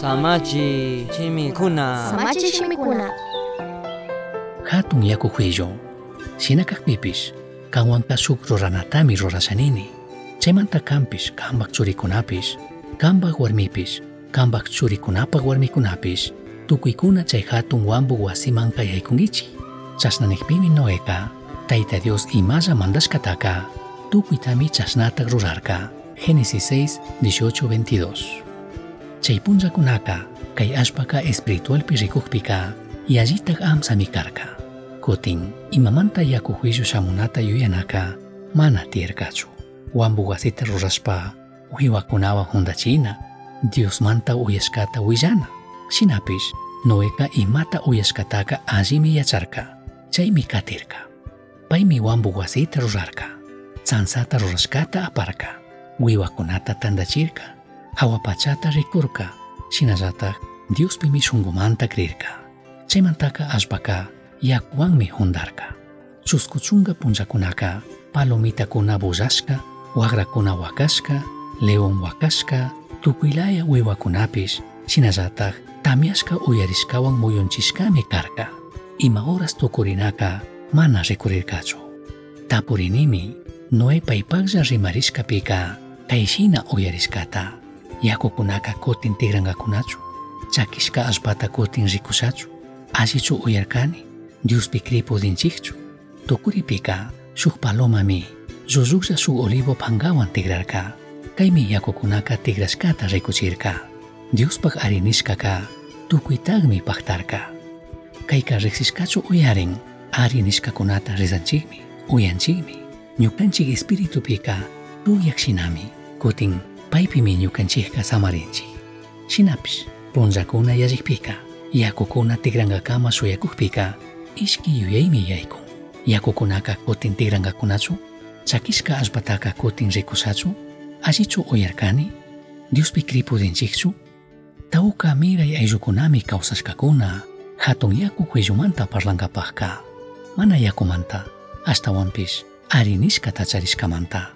Samachi chimikuna. Samachi chimikuna. Hatun yaku huillon. Sinakak pipis. Kawanta suk roranatami rorasanini. Chemanta kampis, kambak churikunapis. Kambak warmipis. Kambak churikunapag warmikunapis. Tukuikuna chay hatun wambu wasiman kayaykungichi. Chasnanikpimi noeka. Taita Dios imaya mandashkataka. Tukuitami chasnata rurarka. Génesis 6, 18, 22. Chay punllakunaka kay ashpaka espiritualpi rikukpika yallitak amsami karka. Kutin imamanta yaku juicio shamunata yuyanaka mana tierkachu. Wambu wasita rurashpa wiwakunawan hundachina Dios manta uyashkata willana. Shinapish noeka imata uyashkataka allimi yacharka. Chaymi katirka. Paymi wambu wasita rurarka. Tsansata rurashkata aparka. Wiwakunata tandachirka. Hawapachata rikurka. Shinallatak Diospimi shunkumanta krirka. Chaymantaka ashpaka yakuwanmi hundarka. Chuskuchunga punllakunaka palomitakuna bullashka, wagrakuna wakashka, león wakashka, tukuylaya wiwakunapish, shinallatak tamyashka uyarishkawan muyunchishkami karka. Ima horas tukurinaka mana rikurirkachu. Tapurinimi Noe paypaklla rimarishkapika kayshina uyarishkata. Ιάκο κουνάκα κότιν τίγραγκα κουνάτσου, τσακισκά ασπάτα κότιν ζικουσάτσου, άζιτσου ο Ιερκάνη, διους πικρή ποδιν τσίχτσου, το κούρι πικά, σουχ παλό μαμί, σου ολίβο παγκάουαν τίγραρκά, καημί Ιάκο κουνάκα τίγρασκά τα ζικουσίρκά, διους παχ αρινής κακά, παχτάρκά, καϊκά ζεξισκάτσου ο paypimi ñukanchikka samarinchik. Shinapish punllakuna yallikpika yakukuna tigrankakama suyakukpika ishki yuyaymi yaykun. Yakukunaka kutin tigrankakunachu chakishka ashpataka kutin rikushachu allichu uyarkani Diospi kripudinchikchu tawka miray ayllukunami kawsashkakuna hatun yaku cuellumanta parlankapakka mana yakumanta ashtawanpish arinishka tacharishkamanta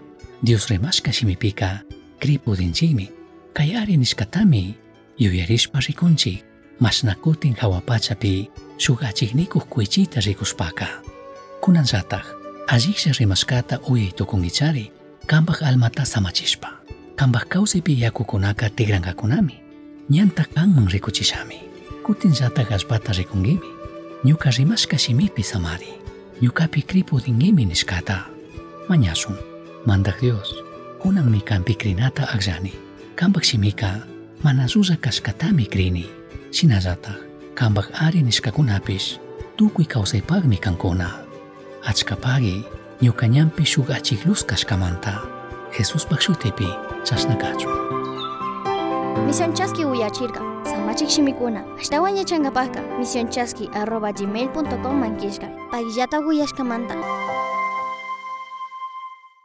Dios rimashka shimipika kripudinchikmi kay arinishkatami yuyarishpa rikunchik mashna kutin hawapachapi shuk achiknikuq kuychita rikushpaka kunanllatak alliksha rimashkata uyay tukungichari kanpak almata samachishpa kanpak kawsaypi yakukunaka tigrankakunami ñanta kanman rikuchishami kutinllatak allpata rikungimi ñuka rimashka shimipi samari ñukapi kripudingimi nishkata mañashun mandak Dios kunang mikan pikrinata akllani kanpak simika mana susak kaskatami krini shinallataj kanpak ari nishkakunapish tukuy kawsaypaqmi kankuna achkapaqi ñukañampi shuk achiqlluskashkamanta jesuspak shutaypi chashna kachun Misión Chasqui Uyachirka, Samachik Shimikuna, Ashtawan Yachangapaka, Misión Chasqui arroba gmail.com manquishka, Pagillata Uyashkamanta.